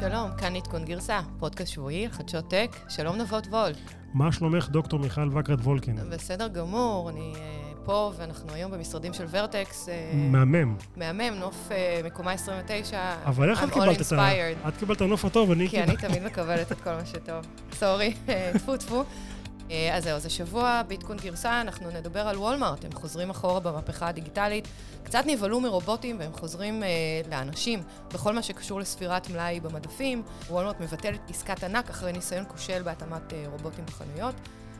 שלום, כאן עדכון גרסה, פודקאסט שבועי חדשות טק. שלום נבות וול. מה שלומך, דוקטור מיכל וקרת וולקין? בסדר גמור, אני uh, פה, ואנחנו היום במשרדים של ורטקס. Uh, מהמם. מהמם, נוף uh, מקומה 29. אבל איך את קיבלת את ה... את קיבלת את הנוף הטוב, אני... כי אני תמיד מקבלת את כל מה שטוב. סורי, טפו טפו. אה, אז זהו, אז השבוע בעדכון גרסה אנחנו נדבר על וולמארט, הם חוזרים אחורה במהפכה הדיגיטלית, קצת נבהלו מרובוטים והם חוזרים אה, לאנשים בכל מה שקשור לספירת מלאי במדפים. וולמארט מבטלת עסקת ענק אחרי ניסיון כושל בהתאמת אה, רובוטים בחנויות.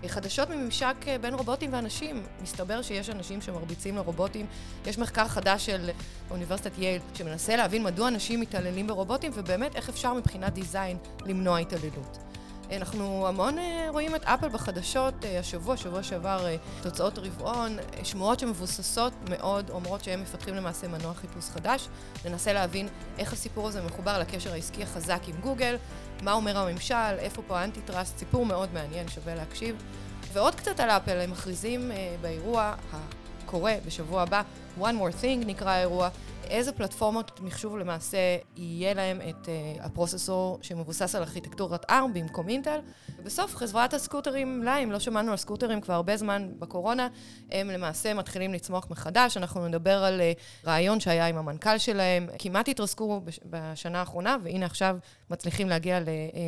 אה, חדשות מממשק אה, בין רובוטים ואנשים. מסתבר שיש אנשים שמרביצים לרובוטים. יש מחקר חדש של אוניברסיטת יייל שמנסה להבין מדוע אנשים מתעללים ברובוטים ובאמת איך אפשר מבחינת דיזיין למנוע התעללות. אנחנו המון אה, רואים את אפל בחדשות אה, השבוע, שבוע שעבר אה, תוצאות רבעון, שמועות שמבוססות מאוד אומרות שהם מפתחים למעשה מנוע חיפוש חדש. ננסה להבין איך הסיפור הזה מחובר לקשר העסקי החזק עם גוגל, מה אומר הממשל, איפה פה האנטי טראסט, סיפור מאוד מעניין, שווה להקשיב. ועוד קצת על אפל, הם מכריזים באירוע הקורה בשבוע הבא, One More Thing נקרא האירוע, איזה פלטפורמות מחשוב למעשה יהיה להם את uh, הפרוססור שמבוסס על ארכיטקטורת ARM במקום אינטל. ובסוף חברת הסקוטרים ליים, לא שמענו על סקוטרים כבר הרבה זמן בקורונה, הם למעשה מתחילים לצמוח מחדש. אנחנו נדבר על uh, רעיון שהיה עם המנכ"ל שלהם, כמעט התרסקו בש- בשנה האחרונה, והנה עכשיו מצליחים להגיע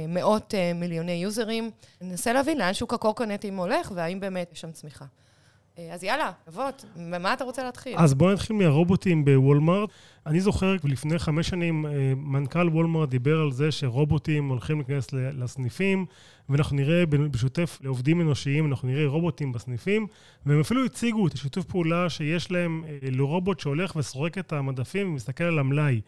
למאות uh, מיליוני יוזרים. ננסה להבין לאן שוק הקורקונטים הולך, והאם באמת יש שם צמיחה. אה, אז יאללה, אבות, ממה אתה רוצה להתחיל? אז בואו נתחיל מהרובוטים בוולמארט. אני זוכר לפני חמש שנים אה, מנכ"ל וולמארט דיבר על זה שרובוטים הולכים להיכנס לסניפים, ואנחנו נראה בשוטף לעובדים אנושיים, אנחנו נראה רובוטים בסניפים, והם אפילו הציגו את השיתוף פעולה שיש להם אה, לרובוט שהולך וסורק את המדפים ומסתכל על המלאי.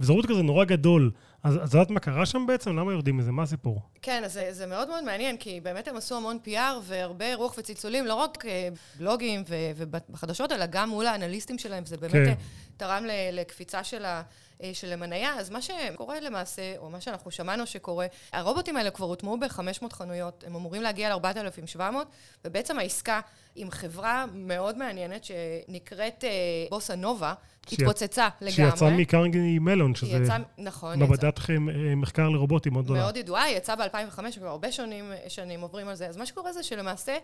וזה רובוט כזה נורא גדול. אז את יודעת מה קרה שם בעצם? למה יורדים מזה? מה הסיפור? כן, אז זה, זה מאוד מאוד מעניין, כי באמת הם עשו המון PR והרבה רוח וצלצולים, לא רק אה, בלוגים ובחדשות, אלא גם מול האנליסטים שלהם, זה באמת כן. תרם לקפיצה של ה... אה, של המניה, אז מה שקורה למעשה, או מה שאנחנו שמענו שקורה, הרובוטים האלה כבר הוטמעו ב-500 חנויות, הם אמורים להגיע ל-4,700, ובעצם העסקה עם חברה מאוד מעניינת שנקראת אה, בוסה נובה, התפוצצה לגמרי. שיצאה מקרנגי מלון, שזה יצא, נכון, מעבדת יצא. מחקר לרובוטים מאוד גדולה. מאוד ידועה, היא יצאה ב-2005, כבר הרבה שנים, שנים עוברים על זה. אז מה שקורה זה שלמעשה,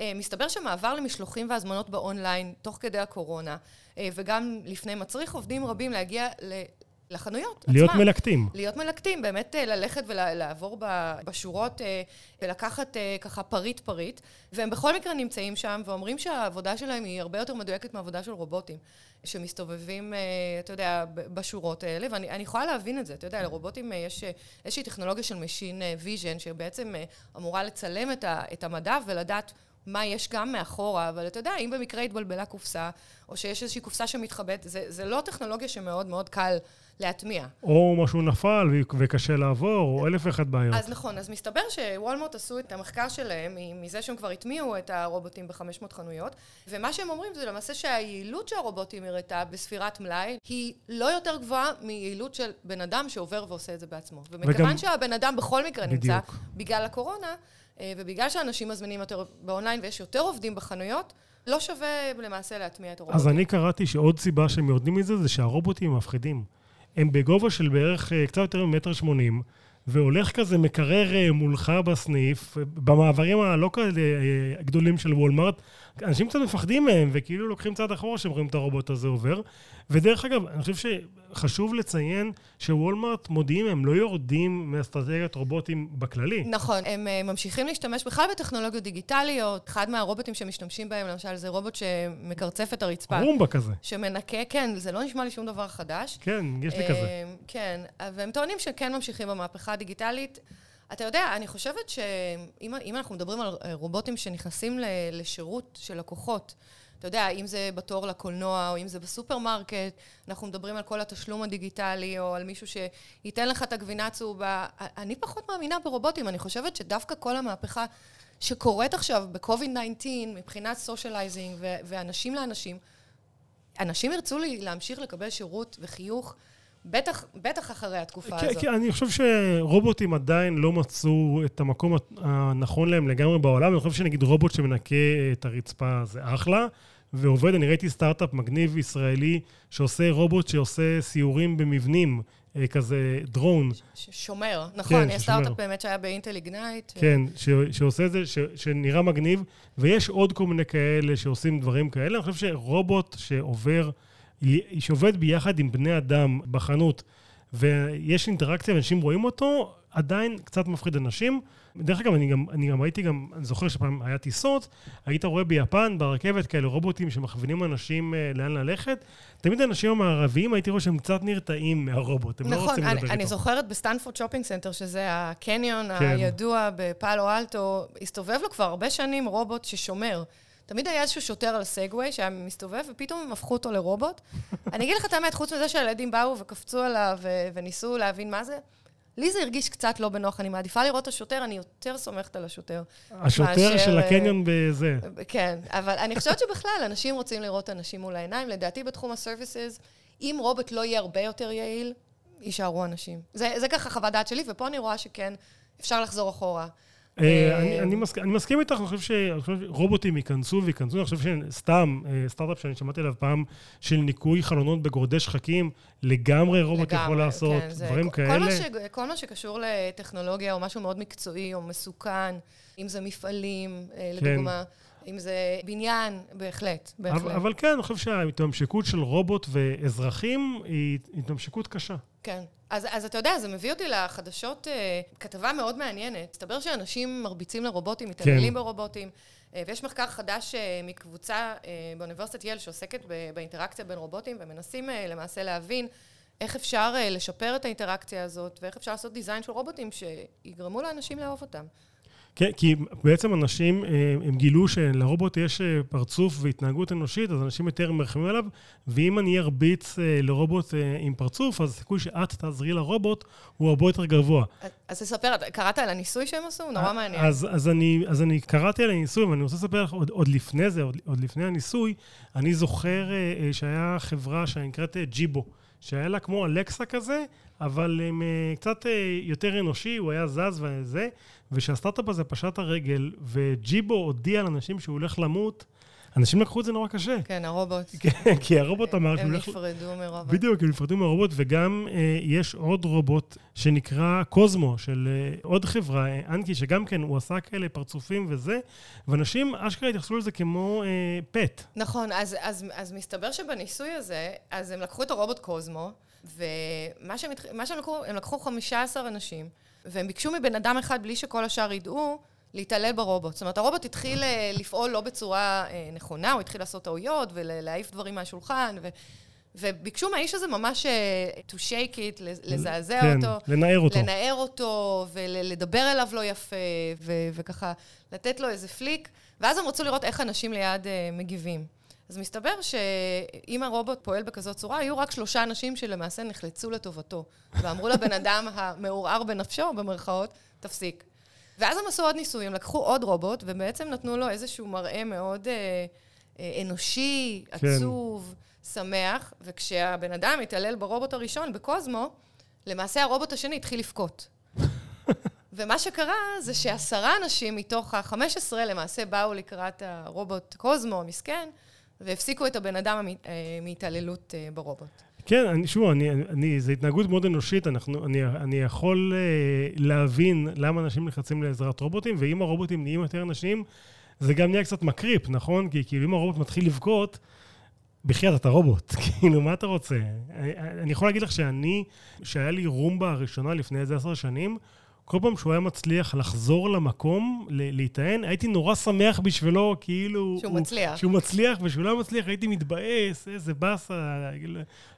אה, מסתבר שמעבר למשלוחים והזמנות באונליין, תוך כדי הקורונה, אה, וגם לפני, מצריך עובדים רבים להגיע לחנויות להיות עצמם. מלקטים. להיות מלקטים, באמת אה, ללכת ולעבור בשורות אה, ולקחת אה, ככה פריט פריט, והם בכל מקרה נמצאים שם ואומרים שהעבודה שלהם היא הרבה יותר מדויקת מעבודה של רובוטים שמסתובבים, אתה יודע, בשורות האלה, ואני יכולה להבין את זה, אתה יודע, לרובוטים יש איזושהי טכנולוגיה של Machine Vision שבעצם אמורה לצלם את המדף ולדעת מה יש גם מאחורה, אבל אתה יודע, אם במקרה התבלבלה קופסה, או שיש איזושהי קופסה שמתחבאת, זה, זה לא טכנולוגיה שמאוד מאוד קל להטמיע. או משהו נפל וקשה לעבור, או אלף ואחת בעיות. אז נכון, אז מסתבר שוולמוט עשו את המחקר שלהם מזה שהם כבר הטמיעו את הרובוטים ב-500 חנויות, ומה שהם אומרים זה למעשה שהיעילות שהרובוטים הראתה בספירת מלאי היא לא יותר גבוהה מיעילות של בן אדם שעובר ועושה את זה בעצמו. ומכיוון וגם... שהבן אדם בכל מקרה בדיוק. נמצא בגלל הקורונה, אה, ובגלל שאנשים מזמינים יותר באונליין ויש יותר עובדים בחנויות, לא שווה למעשה להטמיע את הרובוטים. אז אני קראתי שעוד סיבה שהם יורדים מזה זה שהרובוטים מפחידים. הם בגובה של בערך אה, קצת יותר ממטר שמונים, והולך כזה מקרר אה, מולך בסניף, במעברים הלא כאלה גדולים של וולמארט, אנשים קצת מפחדים מהם, וכאילו לוקחים צעד אחורה כשהם רואים את הרובוט הזה עובר. ודרך אגב, אני חושב שחשוב לציין שוולמארט מודיעים, הם לא יורדים מאסטרטגיית רובוטים בכללי. נכון, הם uh, ממשיכים להשתמש בכלל בטכנולוגיות דיגיטליות. אחד מהרובוטים שמשתמשים בהם, למשל, זה רובוט שמקרצף את הרצפה. רומבה כזה. שמנקה, כן, זה לא נשמע לי שום דבר חדש. כן, יש לי uh, כזה. כן, והם טוענים שכן ממשיכים במהפכה הדיגיטלית. אתה יודע, אני חושבת שאם אנחנו מדברים על רובוטים שנכנסים לשירות של לקוחות, אתה יודע, אם זה בתור לקולנוע, או אם זה בסופרמרקט, אנחנו מדברים על כל התשלום הדיגיטלי, או על מישהו שייתן לך את הגבינה הצהובה. אני פחות מאמינה ברובוטים, אני חושבת שדווקא כל המהפכה שקורית עכשיו ב-COVID-19, מבחינת socializing ואנשים לאנשים, אנשים ירצו לי להמשיך לקבל שירות וחיוך. בטח, בטח אחרי התקופה כן, הזאת. כן, אני חושב שרובוטים עדיין לא מצאו את המקום הנכון להם לגמרי בעולם. אני חושב שנגיד רובוט שמנקה את הרצפה זה אחלה, ועובד. אני ראיתי סטארט-אפ מגניב ישראלי שעושה רובוט שעושה סיורים במבנים אה, כזה דרון. שומר, נכון, כן, יש סטארט-אפ באמת שהיה באינטל איגנייט. כן, ש, שעושה את זה, ש, שנראה מגניב, ויש עוד כל מיני כאלה שעושים דברים כאלה. אני חושב שרובוט שעובר, שעובד ביחד עם בני אדם בחנות, ויש אינטראקציה ואנשים רואים אותו, עדיין קצת מפחיד אנשים. דרך אגב, אני גם, אני גם הייתי גם, אני זוכר שפעם היה טיסות, היית רואה ביפן, ברכבת, כאלה רובוטים שמכווינים אנשים אה, לאן ללכת. תמיד האנשים המערביים, הייתי רואה שהם קצת נרתעים מהרובוט, הם לא נכון, לא רוצים לדבר איתו. נכון, אני זוכרת בסטנפורד shopping center, שזה הקניון כן. הידוע בפאלו אלטו, הסתובב לו כבר הרבה שנים רובוט ששומר. תמיד היה איזשהו שוטר על סגווי שהיה מסתובב, ופתאום הם הפכו אותו לרובוט. אני אגיד לך את האמת, חוץ מזה שהילדים באו וקפצו עליו וניסו להבין מה זה, לי זה הרגיש קצת לא בנוח, אני מעדיפה לראות את השוטר, אני יותר סומכת על השוטר. השוטר מאשר, של אה, הקניון בזה. כן, אבל אני חושבת שבכלל, אנשים רוצים לראות אנשים מול העיניים. לדעתי, בתחום ה services, אם רובוט לא יהיה הרבה יותר יעיל, יישארו אנשים. זה, זה ככה חוות דעת שלי, ופה אני רואה שכן, אפשר לחזור אחורה. אה, אני מסכים איתך, אני חושב שרובוטים ייכנסו וייכנסו, אני חושב שסתם, אה, סטארט-אפ שאני שמעתי עליו פעם, של ניקוי חלונות בגורדי שחקים, לגמרי רובוט יכול לעשות כן, דברים כאלה. כל מה שקשור לטכנולוגיה, או משהו מאוד מקצועי, או מסוכן, אם זה מפעלים, אה, כן. לדוגמה. אם זה בניין, בהחלט, בהחלט. אבל, אבל כן, אני חושב שההתממשקות של רובוט ואזרחים היא התממשקות קשה. כן. אז, אז אתה יודע, זה מביא אותי לחדשות, uh, כתבה מאוד מעניינת. מסתבר שאנשים מרביצים לרובוטים, מתעללים כן. ברובוטים, uh, ויש מחקר חדש uh, מקבוצה uh, באוניברסיטת יל שעוסקת ב- באינטראקציה בין רובוטים, ומנסים uh, למעשה להבין איך אפשר uh, לשפר את האינטראקציה הזאת, ואיך אפשר לעשות דיזיין של רובוטים שיגרמו לאנשים לאהוב אותם. כן, כי בעצם אנשים, אה, הם גילו שלרובוט יש אה, פרצוף והתנהגות אנושית, אז אנשים יותר מרחמים עליו, ואם אני ארביץ אה, לרובוט עם פרצוף, אז הסיכוי שאת תעזרי לרובוט הוא הרבה יותר גבוה. אז תספר, קראת על הניסוי שהם עשו? נורא מעניין. אז, אז, אני, אז אני קראתי על הניסוי, ואני רוצה לספר לך עוד, עוד לפני זה, עוד, עוד לפני הניסוי, אני זוכר שהיה חברה שנקראת ג'יבו. שהיה לה כמו אלקסה כזה, אבל uh, קצת uh, יותר אנושי, הוא היה זז וזה, וכשהסטארט-אפ הזה פשט הרגל, וג'יבו הודיע לאנשים שהוא הולך למות, אנשים לקחו את זה נורא קשה. כן, הרובוט. כן, כי הרובוט אמר... הם נפרדו מרובוט. בדיוק, הם נפרדו מרובוט, וגם אה, יש עוד רובוט שנקרא קוזמו, של אה, עוד חברה, אה, אנקי, שגם כן, הוא עשה כאלה פרצופים וזה, ואנשים אשכרה התייחסו לזה כמו פט. נכון, אז, אז, אז מסתבר שבניסוי הזה, אז הם לקחו את הרובוט קוזמו, ומה שהם, שהם לקחו, הם לקחו 15 אנשים, והם ביקשו מבן אדם אחד, בלי שכל השאר ידעו, להתעלל ברובוט. זאת אומרת, הרובוט התחיל אה, לפעול לא בצורה אה, נכונה, הוא התחיל לעשות טעויות ולהעיף דברים מהשולחן, ו... וביקשו מהאיש הזה ממש אה, to shake it, לזעזע כן, אותו. לנער אותו. לנער אותו, ולדבר אליו לא יפה, ו- וככה לתת לו איזה פליק. ואז הם רצו לראות איך אנשים ליד uh, מגיבים. אז מסתבר שאם הרובוט פועל בכזאת צורה, היו רק שלושה אנשים שלמעשה נחלצו לטובתו. ואמרו לבן אדם המעורער בנפשו, במרכאות, תפסיק. ואז הם עשו עוד ניסויים, לקחו עוד רובוט, ובעצם נתנו לו איזשהו מראה מאוד אה, אה, אנושי, כן. עצוב, שמח, וכשהבן אדם התעלל ברובוט הראשון, בקוזמו, למעשה הרובוט השני התחיל לבכות. ומה שקרה זה שעשרה אנשים מתוך ה-15 למעשה באו לקראת הרובוט קוזמו המסכן, והפסיקו את הבן אדם אה, מהתעללות אה, ברובוט. כן, אני, שוב, אני, אני, זו התנהגות מאוד אנושית, אנחנו, אני, אני יכול uh, להבין למה אנשים נחלצים לעזרת רובוטים, ואם הרובוטים נהיים יותר אנשים, זה גם נהיה קצת מקריפ, נכון? כי כאילו אם הרובוט מתחיל לבכות, בחייאת, אתה רובוט, כאילו, מה אתה רוצה? אני, אני יכול להגיד לך שאני, שהיה לי רומבה הראשונה לפני איזה עשר שנים, כל פעם שהוא היה מצליח לחזור למקום, להיטען, הייתי נורא שמח בשבילו, כאילו... שהוא הוא, מצליח. שהוא מצליח, ושהוא לא מצליח, הייתי מתבאס, איזה באסה.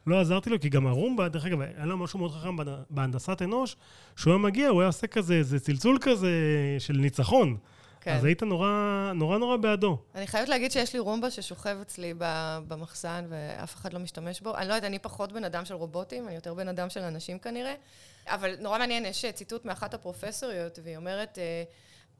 לא עזרתי לו, כי גם הרומבה, דרך אגב, היה לו משהו מאוד חכם בהנדסת אנוש, שהוא היה מגיע, הוא היה עושה כזה, איזה צלצול כזה של ניצחון. כן. אז היית נורא, נורא נורא בעדו. אני חייבת להגיד שיש לי רומבה ששוכב אצלי במחסן ואף אחד לא משתמש בו. אני לא יודעת, אני פחות בן אדם של רובוטים, אני יותר בן אדם של אנשים כנראה. אבל נורא מעניין, יש ציטוט מאחת הפרופסוריות, והיא אומרת, אה,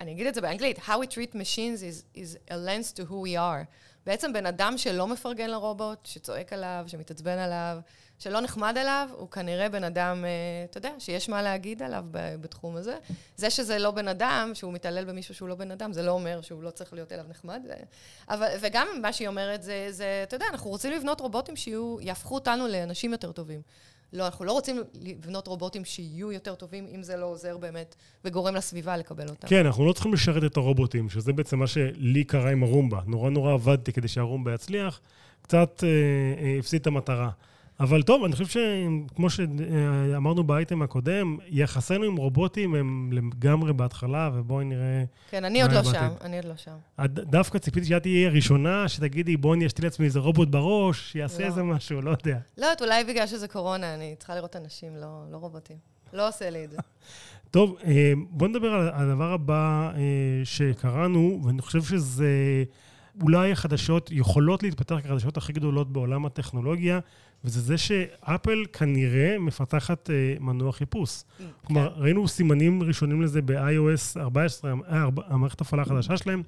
אני אגיד את זה באנגלית, How we treat machines is, is a lens to who we are. בעצם בן אדם שלא מפרגן לרובוט, שצועק עליו, שמתעצבן עליו, שלא נחמד אליו, הוא כנראה בן אדם, אה, אתה יודע, שיש מה להגיד עליו בתחום הזה. זה שזה לא בן אדם, שהוא מתעלל במישהו שהוא לא בן אדם, זה לא אומר שהוא לא צריך להיות אליו נחמד. אבל, וגם מה שהיא אומרת, זה, זה, אתה יודע, אנחנו רוצים לבנות רובוטים שיהיו, יהפכו אותנו לאנשים יותר טובים. לא, אנחנו לא רוצים לבנות רובוטים שיהיו יותר טובים, אם זה לא עוזר באמת וגורם לסביבה לקבל אותם. כן, אנחנו לא צריכים לשרת את הרובוטים, שזה בעצם מה שלי קרה עם הרומבה. נורא נורא עבדתי כדי שהרומבה יצליח, קצת אה, אה, הפסיד את המטרה. אבל טוב, אני חושב שכמו שאמרנו באייטם הקודם, יחסינו עם רובוטים הם לגמרי בהתחלה, ובואי נראה... כן, אני עוד לא שם, אני עוד לא שם. דווקא ציפיתי שאת תהיי הראשונה, שתגידי, בואי אני אשתיל לעצמי איזה רובוט בראש, שיעשה לא. איזה משהו, לא יודע. לא, אולי בגלל שזה קורונה, אני צריכה לראות אנשים, לא, לא רובוטים. לא עושה לי את זה. טוב, אה, בואו נדבר על הדבר הבא אה, שקראנו, ואני חושב שזה... אולי החדשות יכולות להתפתח כחדשות הכי גדולות בעולם הטכנולוגיה, וזה זה שאפל כנראה מפתחת אה, מנוע חיפוש. Mm, כלומר, כן. ראינו סימנים ראשונים לזה ב-iOS 14, אה, המערכת הפעלה החדשה שלהם,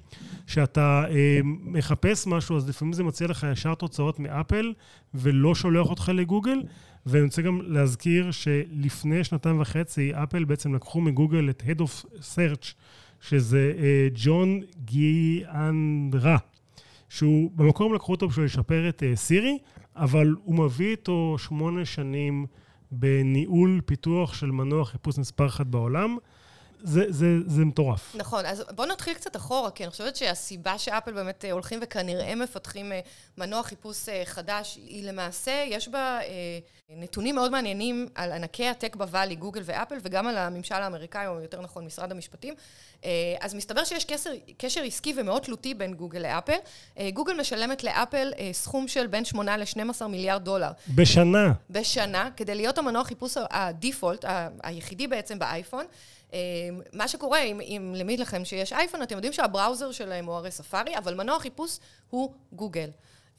שאתה אה, מחפש משהו, אז לפעמים זה מציע לך ישר תוצאות מאפל, ולא שולח אותך לגוגל. ואני רוצה גם להזכיר שלפני שנתיים וחצי, אפל בעצם לקחו מגוגל את Head of Search, שזה אה, ג'ון גיאנדרה. שהוא, במקום לקחו אותו בשביל לשפר את uh, סירי, אבל הוא מביא איתו שמונה שנים בניהול פיתוח של מנוע חיפוש מספר אחת בעולם. זה, זה, זה מטורף. נכון, אז בואו נתחיל קצת אחורה, כי אני חושבת שהסיבה שאפל באמת אה, הולכים וכנראה מפתחים אה, מנוע חיפוש חדש, היא למעשה, יש בה נתונים מאוד מעניינים על ענקי הטק בוואלי, גוגל ואפל, וגם על הממשל האמריקאי, או יותר נכון, משרד המשפטים. אה, אז מסתבר שיש קשר, קשר עסקי ומאוד תלותי בין גוגל לאפל. אה, גוגל משלמת לאפל אה, סכום של בין 8 ל-12 מיליארד דולר. בשנה. בשנה, כדי להיות המנוע חיפוש הדיפולט, היחידי בעצם באייפון. מה שקורה, אם, אם למי לכם שיש אייפון, אתם יודעים שהבראוזר שלהם הוא הרי ספארי, אבל מנוע חיפוש הוא גוגל.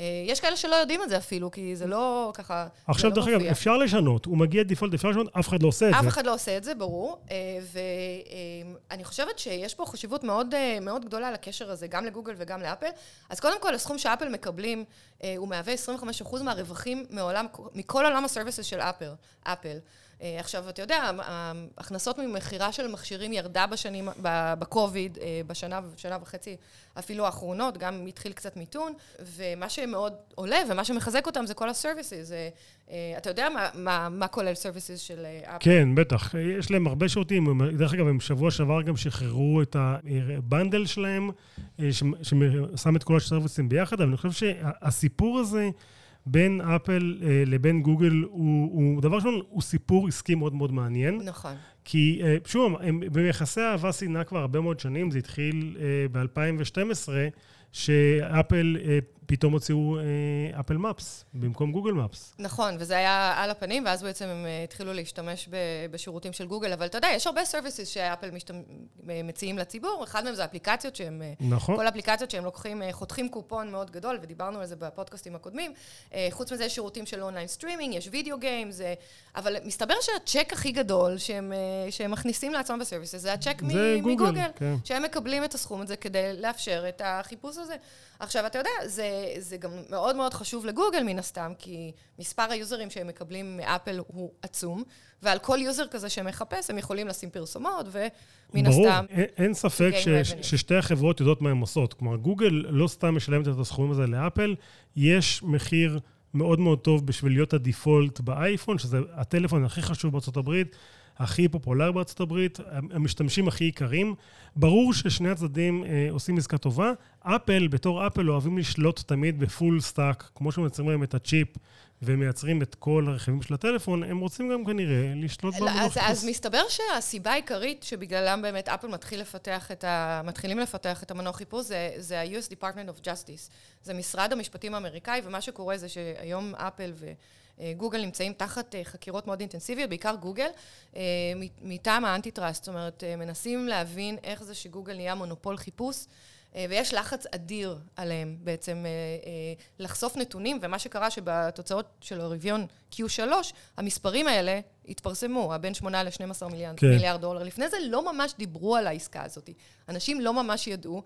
אה, יש כאלה שלא יודעים את זה אפילו, כי זה לא ככה... עכשיו, לא דרך אגב, אפשר לשנות. הוא מגיע דיפולט, אפשר לשנות, אף אחד לא עושה את זה. אף אחד לא עושה את זה, ברור. אה, ואני חושבת שיש פה חשיבות מאוד, אה, מאוד גדולה לקשר הזה, גם לגוגל וגם לאפל. אז קודם כל, הסכום שאפל מקבלים, הוא מהווה 25% מהרווחים מעולם, מכל עולם הסרוויסס של אפל. אפל. אה, עכשיו, אתה יודע, ההכנסות ממכירה של מכשירים ירדה בשנים, בקוביד, אה, בשנה, ושנה וחצי אפילו האחרונות, גם התחיל קצת מיתון, ומה שמאוד עולה ומה שמחזק אותם זה כל ה services. אה, אתה יודע מה, מה, מה כולל services של אפל? כן, בטח. יש להם הרבה שירותים. דרך אגב, הם שבוע שעבר גם שחררו את ה bundle שלהם, ששם את כל הסרוויסים ביחד, אבל אני חושב שהסיפור הזה... בין אפל אה, לבין גוגל הוא, הוא, דבר ראשון, הוא סיפור עסקי מאוד מאוד מעניין. נכון. כי, אה, שוב, ביחסי אהבה שנאה כבר הרבה מאוד שנים, זה התחיל אה, ב-2012, שאפל אה, פתאום הוציאו אה, Apple Maps במקום Google Maps. נכון, וזה היה על הפנים, ואז בעצם הם אה, התחילו להשתמש בשירותים של גוגל, אבל אתה יודע, יש הרבה services שאפל משתמ... מציעים לציבור, אחד מהם זה אפליקציות שהם... נכון. כל אפליקציות שהם לוקחים, חותכים קופון מאוד גדול, ודיברנו על זה בפודקאסטים הקודמים. חוץ מזה יש שירותים של online streaming, יש video games, אבל מסתבר שהצ'ק הכי גדול שהם, שהם מכניסים לעצמם ב services, זה הצ'ק זה מ- גוגל, מגוגל, כן. שהם מקבלים את הסכום הזה כדי לאפשר את החיפוש הזה. עכשיו, אתה יודע, זה, זה גם מאוד מאוד חשוב לגוגל מן הסתם, כי מספר היוזרים שהם מקבלים מאפל הוא עצום, ועל כל יוזר כזה שמחפש, הם יכולים לשים פרסומות, ומן ברור, הסתם... ברור, אין ספק ש, ששתי החברות יודעות מה הן עושות. כלומר, גוגל לא סתם משלמת את הסכומים הזה לאפל, יש מחיר... מאוד מאוד טוב בשביל להיות ה default באייפון, שזה הטלפון הכי חשוב בארצות הברית. הכי פופולרי בארצות הברית, המשתמשים הכי יקרים. ברור ששני הצדדים אה, עושים עסקה טובה. אפל, בתור אפל, אוהבים לשלוט תמיד ב full stack, כמו שמייצרים להם את הצ'יפ ומייצרים את כל הרכיבים של הטלפון, הם רוצים גם כנראה לשלוט במנוע. אז, אז מסתבר שהסיבה העיקרית שבגללם באמת אפל מתחיל לפתח את ה... מתחילים לפתח את המנוע חיפוש זה, זה ה-US Department of Justice. זה משרד המשפטים האמריקאי, ומה שקורה זה שהיום אפל ו... אה, גוגל נמצאים תחת אה, חקירות מאוד אינטנסיביות, בעיקר גוגל, אה, מטעם ה antitrust, זאת אומרת, מנסים להבין איך זה שגוגל נהיה מונופול חיפוש. ויש לחץ אדיר עליהם בעצם לחשוף נתונים, ומה שקרה שבתוצאות של הרבעון Q3, המספרים האלה התפרסמו, בין 8 ל-12 מיליארד, כן. מיליארד דולר. לפני זה לא ממש דיברו על העסקה הזאת. אנשים לא ממש ידעו,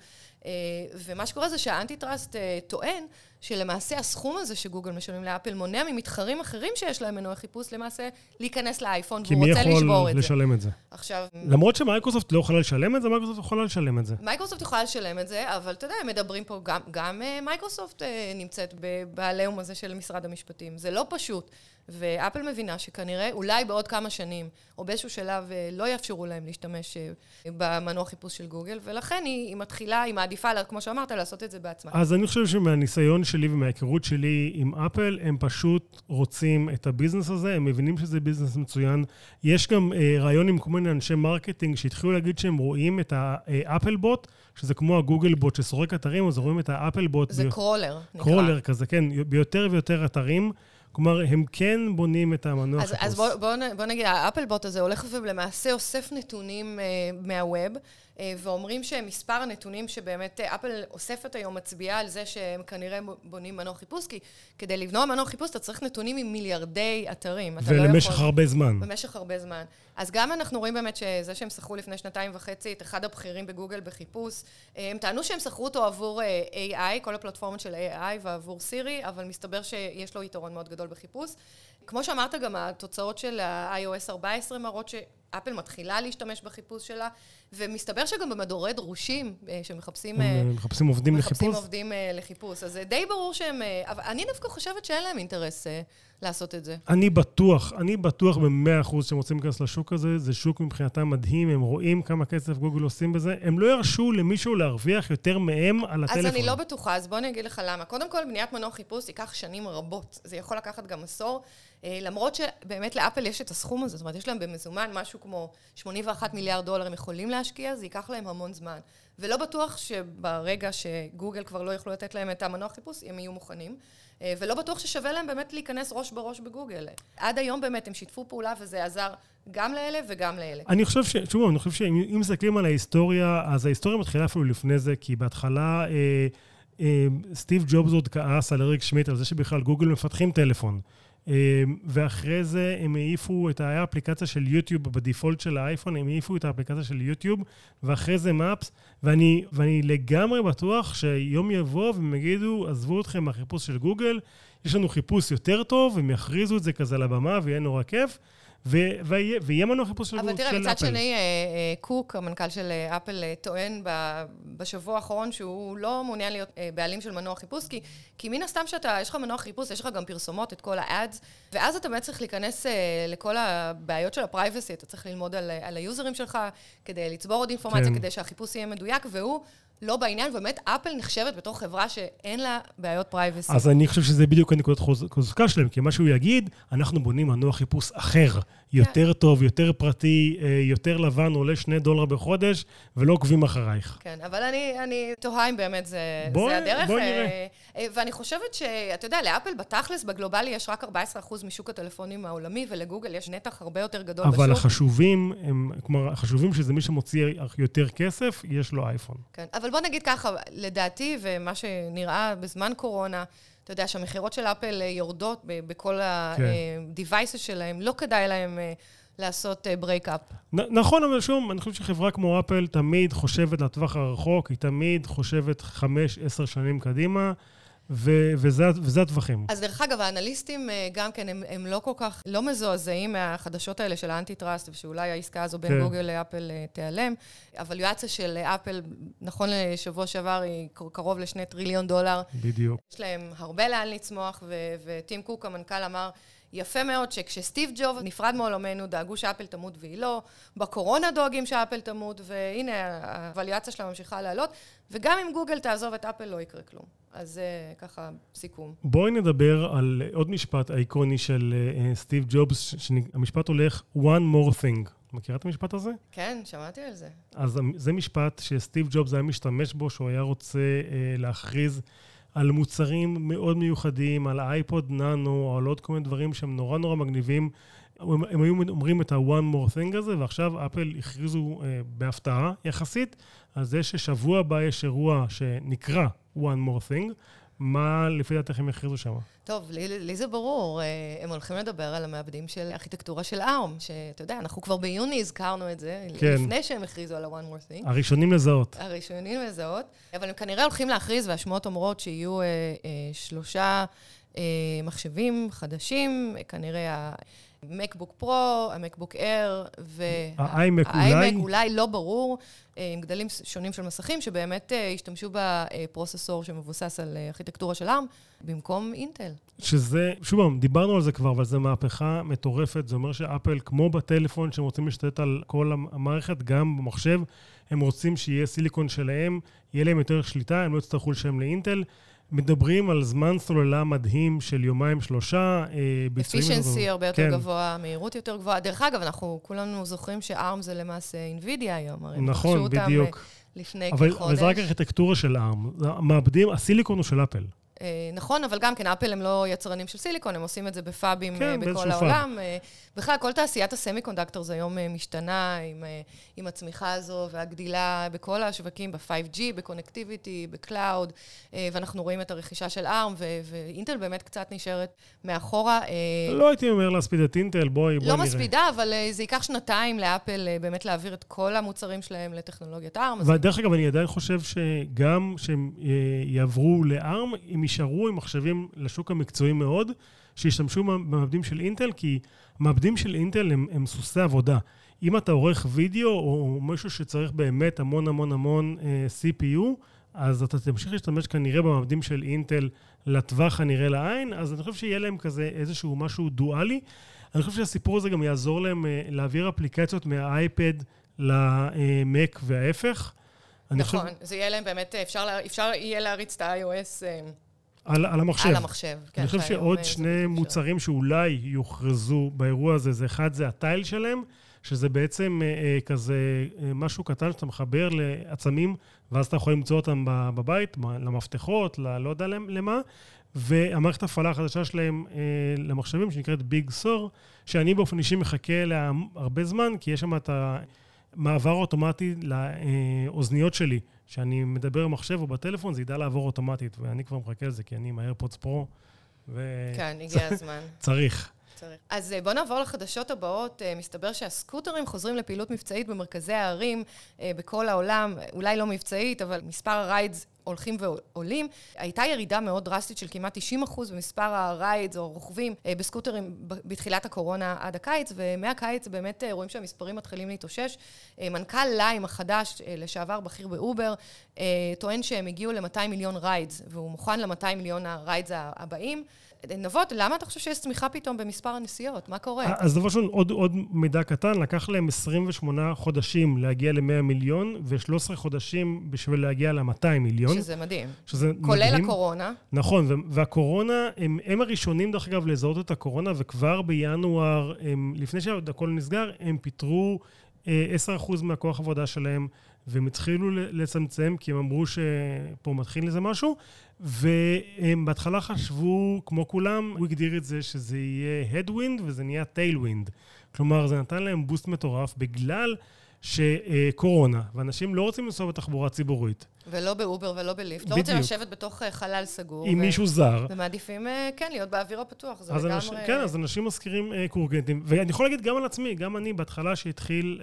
ומה שקורה זה שה antitrust טוען שלמעשה הסכום הזה שגוגל משלמים לאפל מונע ממתחרים אחרים שיש להם מנועי חיפוש למעשה להיכנס לאייפון, והוא רוצה לשבור את זה. כי מי יכול לשלם את זה? עכשיו... למרות שמייקרוסופט לא יכולה לשלם את זה, מייקרוסופט יכולה לשלם את זה. מייקרוסופט יכולה לשלם את זה, אבל אתה יודע, מדברים פה, גם, גם uh, מייקרוסופט נמצאת בעליהום הזה של משרד המשפטים. זה לא פשוט. ואפל מבינה שכנראה, אולי בעוד כמה שנים, או באיזשהו שלב, אה, לא יאפשרו להם להשתמש אה, במנוע חיפוש של גוגל, ולכן היא, היא מתחילה, היא מעדיפה, כמו שאמרת, לעשות את זה בעצמה. אז אני חושב שמהניסיון שלי ומההיכרות שלי עם אפל, הם פשוט רוצים את הביזנס הזה, הם מבינים שזה ביזנס מצוין. יש גם אה, ראיון עם כל מיני אנשי marketing שהתחילו להגיד שהם רואים את ה Applebot, שזה כמו ה Googlebot שסורק אתרים, אז רואים את ה Applebot. זה ב... crawler, נקרא. crawler כזה, כן, ביותר ויותר אתרים. כלומר, הם כן בונים את המנוע חיפוש. אז בוא, בוא, בוא נגיד, האפלבוט הזה הולך ולמעשה אוסף נתונים uh, מהווב. אה, ואומרים שמספר הנתונים שבאמת אה, אפל אוספת היום מצביעה על זה שהם כנראה בונים מנוע חיפוש, כי כדי לבנוע מנוע חיפוש אתה צריך נתונים עם מיליארדי אתרים. ולמשך לא יכול... הרבה זמן. במשך הרבה זמן. אז גם אנחנו רואים באמת שזה שהם שכרו לפני שנתיים וחצי את אחד הבכירים בגוגל בחיפוש, אה, הם טענו שהם שכרו אותו עבור AI, כל הפלטפורמות של AI ועבור סירי, אבל מסתבר שיש לו יתרון מאוד גדול בחיפוש. כמו שאמרת, גם התוצאות של ה-iOS 14 מראות שאפל מתחילה להשתמש בחיפוש שלה, ומסתבר שגם במדורי דרושים, אה, שמחפשים... אה, מחפשים עובדים מחפשים לחיפוש? מחפשים עובדים אה, לחיפוש. אז זה די ברור שהם... אבל אני דווקא חושבת שאין להם אינטרס לעשות את זה. אני בטוח, אני בטוח במאה אחוז שהם רוצים להיכנס לשוק הזה. זה שוק מבחינתם מדהים, הם רואים כמה כסף גוגל עושים בזה. הם לא ירשו למישהו להרוויח יותר מהם על הטלפון. אז אני לא בטוחה, אז בואו אני אגיד לך למה. קודם כל, בניית מנוע חיפוש ייקח שנים רבות. זה יכול לקחת גם עשור. למרות שבאמת לאפל יש את הסכום הזה, זאת אומרת, יש להם במזומן משהו כמו 81 מיליארד דולר, הם יכולים להשקיע, זה ייקח להם המון זמן. ולא בטוח שברגע שגוגל כבר לא יוכלו לתת להם את המנוע חיפוש, הם יהיו מוכנים. אה, ולא בטוח ששווה להם באמת להיכנס ראש בראש בגוגל. עד היום באמת הם שיתפו פעולה וזה עזר גם לאלה וגם לאלה. אני חושב ש... שוב, אני חושב שאם מסתכלים על ההיסטוריה, אז ההיסטוריה מתחילה אפילו לפני זה, כי בהתחלה אה, אה, סטיב ג'ובס עוד כעס על אריק שמיט על זה שבכלל גוגל מפתחים טלפון. אמ, ואחרי זה הם העיפו את האפליקציה של יוטיוב בדיפולט של האייפון, הם העיפו את האפליקציה של יוטיוב, ואחרי זה מפס, ואני, ואני לגמרי בטוח שיום יבוא והם יגידו, עזבו אתכם מהחיפוש של גוגל, יש לנו חיפוש יותר טוב, הם יכריזו את זה כזה על הבמה ויהיה נורא כיף. ויהיה מנוע חיפוש של אפל. אבל תראה, מצד שני, אה, אה, קוק, המנכ"ל של אה, אפל, טוען בשבוע האחרון שהוא לא מעוניין להיות בעלים של מנוע חיפוש, כי, כי מן הסתם שאתה, יש לך מנוע חיפוש, יש לך גם פרסומות, את כל ה-ads, ואז אתה באמת צריך להיכנס לכל הבעיות של ה privacy, אתה צריך ללמוד על, על היוזרים שלך, כדי לצבור עוד אינפורמציה, כן. כדי שהחיפוש יהיה מדויק, והוא... לא בעניין, ובאמת אפל נחשבת בתור חברה שאין לה בעיות privacy. אז אני חושב שזה בדיוק הנקודת חוזקה שלהם, כי מה שהוא יגיד, אנחנו בונים מנוע חיפוש אחר, יותר כן. טוב, יותר פרטי, אה, יותר לבן, עולה שני דולר בחודש, ולא עוקבים אחרייך. כן, אבל אני, אני תוהה אם באמת זה, בוא, זה הדרך. בוא נראה. אה, אה, ואני חושבת שאתה יודע, לאפל בתכלס, בגלובלי יש רק 14% משוק הטלפונים העולמי, ולגוגל יש נתח הרבה יותר גדול אבל בשוק. אבל החשובים, הם, כלומר, החשובים שזה מי שמוציא יותר כסף, יש לו אייפון. כן, אבל בוא נגיד ככה, לדעתי, ומה שנראה בזמן קורונה, אתה יודע שהמכירות של אפל יורדות בכל ה-devices כן. שלהם, לא כדאי להם אה, לעשות break-up. אה, נכון, אבל שוב, אני חושב שחברה כמו אפל תמיד חושבת לטווח הרחוק, היא תמיד חושבת חמש, עשר שנים קדימה. ו- וזה, וזה הטווחים. אז דרך אגב, האנליסטים אה, גם כן, הם, הם לא כל כך, לא מזועזעים מהחדשות האלה של ה antitrust, ושאולי העסקה הזו בין כן. גוגל לאפל אה, תיעלם. הוולואציה של אפל, נכון לשבוע שעבר, היא קרוב לשני טריליון דולר. בדיוק. יש להם הרבה לאן לצמוח, וטים קוק, המנכ"ל, אמר... יפה מאוד שכשסטיב ג'ובס נפרד מעולמנו, דאגו שאפל תמות והיא לא, בקורונה דואגים שאפל תמות, והנה, הוולואציה שלה ממשיכה לעלות, וגם אם גוגל תעזוב את אפל לא יקרה כלום. אז זה ככה סיכום. בואי נדבר על עוד משפט אייקוני של uh, סטיב ג'ובס, שהמשפט הולך one more thing. מכירה את המשפט הזה? כן, שמעתי על זה. אז זה משפט שסטיב ג'ובס היה משתמש בו, שהוא היה רוצה uh, להכריז על מוצרים מאוד מיוחדים, על אייפוד נאנו, על עוד כל מיני דברים שהם נורא נורא מגניבים. הם, הם היו אומרים את ה-one more thing הזה, ועכשיו אפל הכריזו uh, בהפתעה יחסית על זה ששבוע הבא יש אירוע שנקרא one more thing. מה לפי דעתך הם יכריזו שם? טוב, לי, לי זה ברור. אה, הם הולכים לדבר על המעבדים של ארכיטקטורה של ARM, שאתה יודע, אנחנו כבר ביוני הזכרנו את זה, כן. לפני שהם הכריזו על ה-one more thing. הראשונים לזהות. הראשונים לזהות, אבל הם כנראה הולכים להכריז, והשמועות אומרות שיהיו אה, אה, שלושה... מחשבים חדשים, כנראה מקבוק פרו, המקבוק אייר, והאיימק אולי? אולי לא ברור, אה, עם גדלים שונים של מסכים, שבאמת אה, השתמשו בפרוססור שמבוסס על אה, ארכיטקטורה של ARM, במקום אינטל. שזה, שוב דיברנו על זה כבר, אבל זו מהפכה מטורפת. זה אומר שאפל, כמו בטלפון, שהם רוצים להשתלט על כל המערכת, גם במחשב, הם רוצים שיהיה סיליקון שלהם, יהיה להם יותר שליטה, הם לא יצטרכו לשלם לאינטל. מדברים על זמן סוללה מדהים של יומיים-שלושה. אפישנסי הרבה יותר כן. גבוה, מהירות יותר גבוהה. דרך אגב, אנחנו כולנו זוכרים שארם זה למעשה NVIDIA היום. נכון, בדיוק. לפני אבל, כחודש. אבל זה רק ארכיטקטורה של ארם. מעבדים, הסיליקון הוא של אפל. אה, נכון, אבל גם כן, אפל הם לא יצרנים של סיליקון, הם עושים את זה בפאבים כן, אה, בכל העולם. אה, בכלל, כל תעשיית ה semiconductors היום משתנה עם, עם הצמיחה הזו והגדילה בכל השווקים, ב-5G, ב connectivity, ב cloud, ואנחנו רואים את הרכישה של ARM, ואינטל באמת קצת נשארת מאחורה. לא הייתי אומר להספיד את אינטל, בואי, בואי לא נראה. לא מספידה, אבל זה ייקח שנתיים לאפל באמת להעביר את כל המוצרים שלהם לטכנולוגיית ARM. ודרך אגב, אני עדיין חושב שגם שהם יעברו ל-ARM, יישארו עם מחשבים לשוק המקצועי מאוד, שישתמשו במעבדים של אינטל, כי מעבדים של אינטל הם, הם סוסי עבודה. אם אתה עורך וידאו, או מישהו שצריך באמת המון המון המון אה, CPU, אז אתה תמשיך להשתמש כנראה במעבדים של אינטל לטווח הנראה לעין, אז אני חושב שיהיה להם כזה איזשהו משהו דואלי. אני חושב שהסיפור הזה גם יעזור להם אה, להעביר אפליקציות מהאייפד למק וההפך. נכון, חושב... זה יהיה להם באמת, אפשר, אפשר יהיה להריץ את ה-iOS אה, על, על המחשב. על המחשב, כן. אני חושב שעוד שני מוצרים שאולי יוכרזו באירוע הזה, זה אחד זה הטייל שלהם, שזה בעצם אה, אה, כזה אה, משהו קטן שאתה מחבר לעצמים, ואז אתה יכול למצוא אותם בבית, למפתחות, לא יודע למה, והמערכת ההפעלה החדשה שלהם אה, למחשבים, שנקראת ביג סור, שאני באופן אישי מחכה לה הרבה זמן, כי יש שם את המעבר אוטומטי לאוזניות שלי. שאני מדבר במחשב או בטלפון, זה ידע לעבור אוטומטית, ואני כבר מחכה לזה, כי אני עם האיירפודס פרו, ו... כן, הגיע הזמן. צריך. צריך. אז אה, בואו נעבור לחדשות הבאות. אה, מסתבר שהסקוטרים חוזרים לפעילות מבצעית במרכזי הערים אה, בכל העולם, אולי לא מבצעית, אבל מספר הריידס הולכים ועולים. הייתה ירידה מאוד דרסטית של כמעט 90 אחוז במספר הריידס או רוכבים בסקוטרים בתחילת הקורונה עד הקיץ, ומהקיץ באמת רואים שהמספרים מתחילים להתאושש. מנכ"ל ליים החדש, לשעבר בכיר באובר, טוען שהם הגיעו ל-200 מיליון rides, והוא מוכן ל-200 מיליון ה rides הבאים. נבות, למה אתה חושב שיש צמיחה פתאום במספר הנסיעות? מה קורה? אז דבר ראשון, עוד, עוד מידע קטן, לקח להם 28 חודשים להגיע ל-100 מיליון, ו-13 חודשים בשביל להגיע ל-200 מיליון. שזה מדהים. שזה כולל מדהים. הקורונה. נכון, והקורונה, הם, הם הראשונים, דרך אגב, לזהות את הקורונה, וכבר בינואר, הם, לפני שהכל נסגר, הם פיטרו 10% אה, מהכוח עבודה שלהם, והם התחילו לצמצם, כי הם אמרו שפה מתחיל איזה משהו, והם בהתחלה חשבו, כמו כולם, הוא הגדיר את זה שזה יהיה Headwind וזה נהיה Tailwind. כלומר, זה נתן להם בוסט מטורף בגלל שקורונה, ואנשים לא רוצים לנסוע בתחבורה ציבורית. ולא באובר ולא בליפט. לא רוצים לשבת בתוך אה, חלל סגור. עם ו... מישהו זר. ומעדיפים, אה, כן, להיות באוויר הפתוח. זה לגמרי... אנש... כן, אז אנשים מזכירים אה, קורקנטים. ואני יכול להגיד גם על עצמי, גם אני, בהתחלה שהתחיל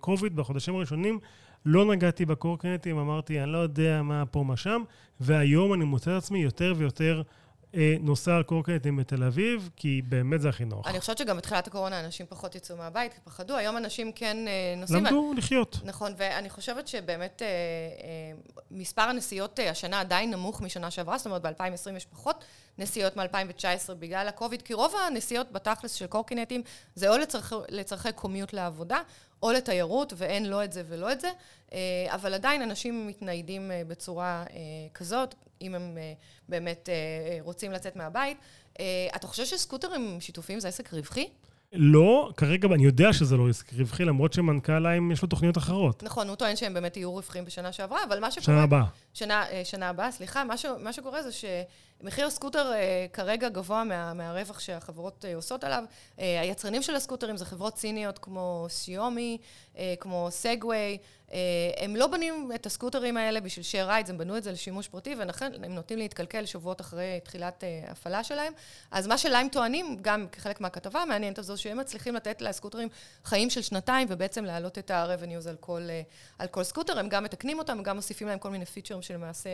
קוביד, בחודשים הראשונים, לא נגעתי בקורקנטים, אמרתי, אני לא יודע מה פה, מה שם, והיום אני מוצא את עצמי יותר ויותר נוסע על קורקנטים בתל אביב, כי באמת זה הכי נוח. אני חושבת שגם בתחילת הקורונה אנשים פחות יצאו מהבית, כי פחדו, היום אנשים כן אה, נוסעים... למדו לחיות. נכון, ואני חושבת שבאמת אה, מספר הנסיעות השנה עדיין נמוך משנה שעברה, זאת אומרת ב-2020 יש פחות נסיעות מ-2019 בגלל הקוביד, כי רוב הנסיעות בתכלס של קורקינטים זה או לצרכי, לצרכי קומיוט לעבודה, או לתיירות, ואין לא את זה ולא את זה, אבל עדיין אנשים מתניידים בצורה כזאת, אם הם באמת רוצים לצאת מהבית. אתה חושב שסקוטרים שיתופיים זה עסק רווחי? לא, כרגע אני יודע שזה לא עסק רווחי, למרות שמנכ"ל להם יש לו תוכניות אחרות. נכון, הוא טוען שהם באמת יהיו רווחים בשנה שעברה, אבל מה שקורה... שנה הבאה. שנה, שנה הבאה, סליחה. מה, ש, מה שקורה זה שמחיר הסקוטר כרגע גבוה מה, מהרווח שהחברות עושות עליו. היצרנים של הסקוטרים זה חברות סיניות כמו שיאומי, כמו סגווי. הם לא בנו את הסקוטרים האלה בשביל share rides, הם בנו את זה לשימוש פרטי, ולכן הם נוטים להתקלקל שבועות אחרי תחילת הפעלה שלהם. אז מה שהם טוענים, גם כחלק מהכתבה המעניינת הזו, שהם מצליחים לתת לסקוטרים חיים של שנתיים, ובעצם להעלות את ה-revenues על כל, על כל סקוטר. הם גם מתקנים אותם, הם גם מוסיפים להם כל מיני פיצ'רים שלמעשה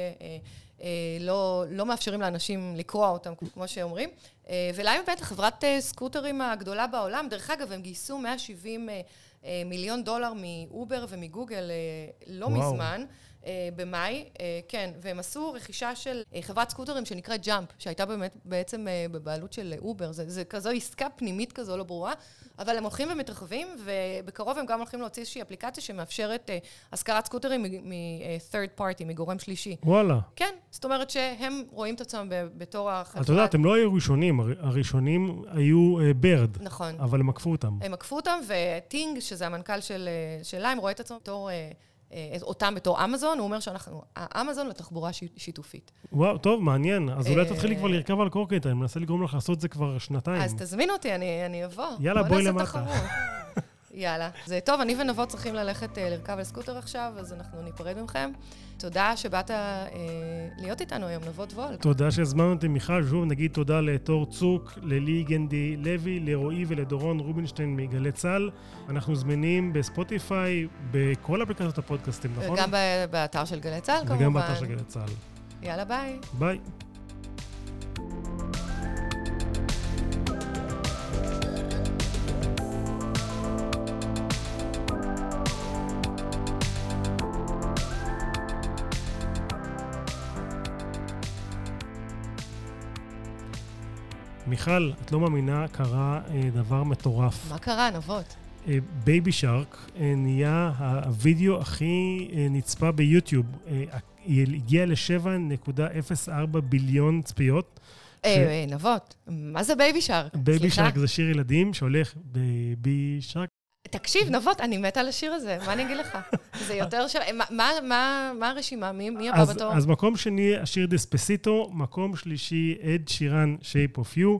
לא, לא מאפשרים לאנשים לקרוע אותם, כמו שאומרים. וליים באמת חברת סקוטרים הגדולה בעולם, דרך אגב, הם גייסו 170 מיליון דולר מאובר ומגוגל לא וואו. מזמן. אה, במאי, אה, כן, והם עשו רכישה של אה, חברת סקוטרים שנקראת ג'אמפ, שהייתה באמת בעצם בבעלות של אובר. זה, זה כזו עסקה פנימית כזו לא ברורה, אבל הם הולכים ומתרחבים, ובקרוב הם גם הולכים להוציא איזושהי אפליקציה שמאפשרת השכרת סקוטרים מ-third party, מגורם שלישי. וואלה. כן, זאת אומרת שהם רואים את עצמם בתור החברה. את יודעת, הם לא היו ראשונים, הראשונים היו ברד. נכון. אבל הם עקפו אותם. הם עקפו אותם, וטינג, שזה המנכ"ל של ליים, רואה את עצמו בתור... אה, אותם בתור אמזון, הוא אומר שאנחנו האמזון לתחבורה שיתופית. וואו, טוב, מעניין. אז אולי תתחילי כבר לרכב על קורקינט, אני מנסה לגרום לך לעשות את זה כבר שנתיים. אז תזמין אותי, אני אבוא. יאללה, בואי למטה. יאללה. זה טוב, אני ונבות צריכים ללכת אה, לרכב על סקוטר עכשיו, אז אנחנו ניפרד מכם. תודה שבאת אה, להיות איתנו היום, נבות וול. תודה שהזמנו אותי, מיכל. שוב נגיד תודה לתור צוק, ללי גנדי לוי, לרועי ולדורון רובינשטיין מגלי צה"ל. אנחנו זמינים בספוטיפיי, בכל אפליקציות הפודקאסטים, נכון? וגם באתר של גלי צה"ל, כמובן. וגם באתר של גלי צה"ל. יאללה, ביי. ביי. מיכל, את לא מאמינה, קרה אה, דבר מטורף. מה קרה, נבות? Baby אה, Shark אה, נהיה הווידאו הכי אה, נצפה ביוטיוב. היא הגיעה ל-7.04 ביליון צפיות. נבות, מה זה Baby Shark? Baby Shark זה שיר ילדים שהולך Baby Shark. תקשיב, נבות, אני מתה על השיר הזה, מה אני אגיד לך? זה יותר של... מה, מה, מה מה הרשימה? מי, מי הבא בתור? אז מקום שני, השיר Despacito, מקום שלישי, אד שירן, Shape of You,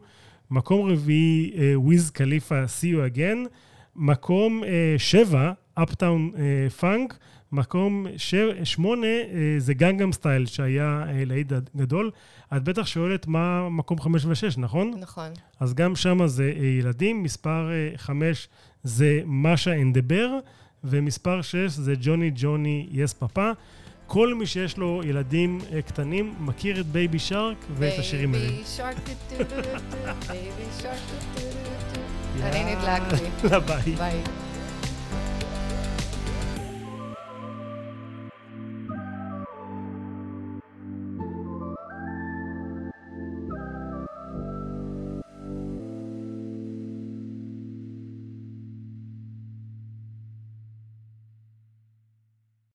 מקום רביעי, וויז קליפה, See You Again, מקום uh, שבע, Uptown uh, Funk, מקום ש... שמונה uh, זה Gangnam Style, שהיה uh, להיט גדול. את בטח שואלת מה מקום חמש ושש, נכון? נכון. אז גם שם זה ילדים, מספר חמש זה Masha and the Bear, ומספר 6 זה Johnny Johnny Yes Papa. כל מי שיש לו ילדים קטנים מכיר את Baby Shark ואת השירים האלה. Baby Shark, בייבי שרק, אני נדלקתי. ביי. ביי.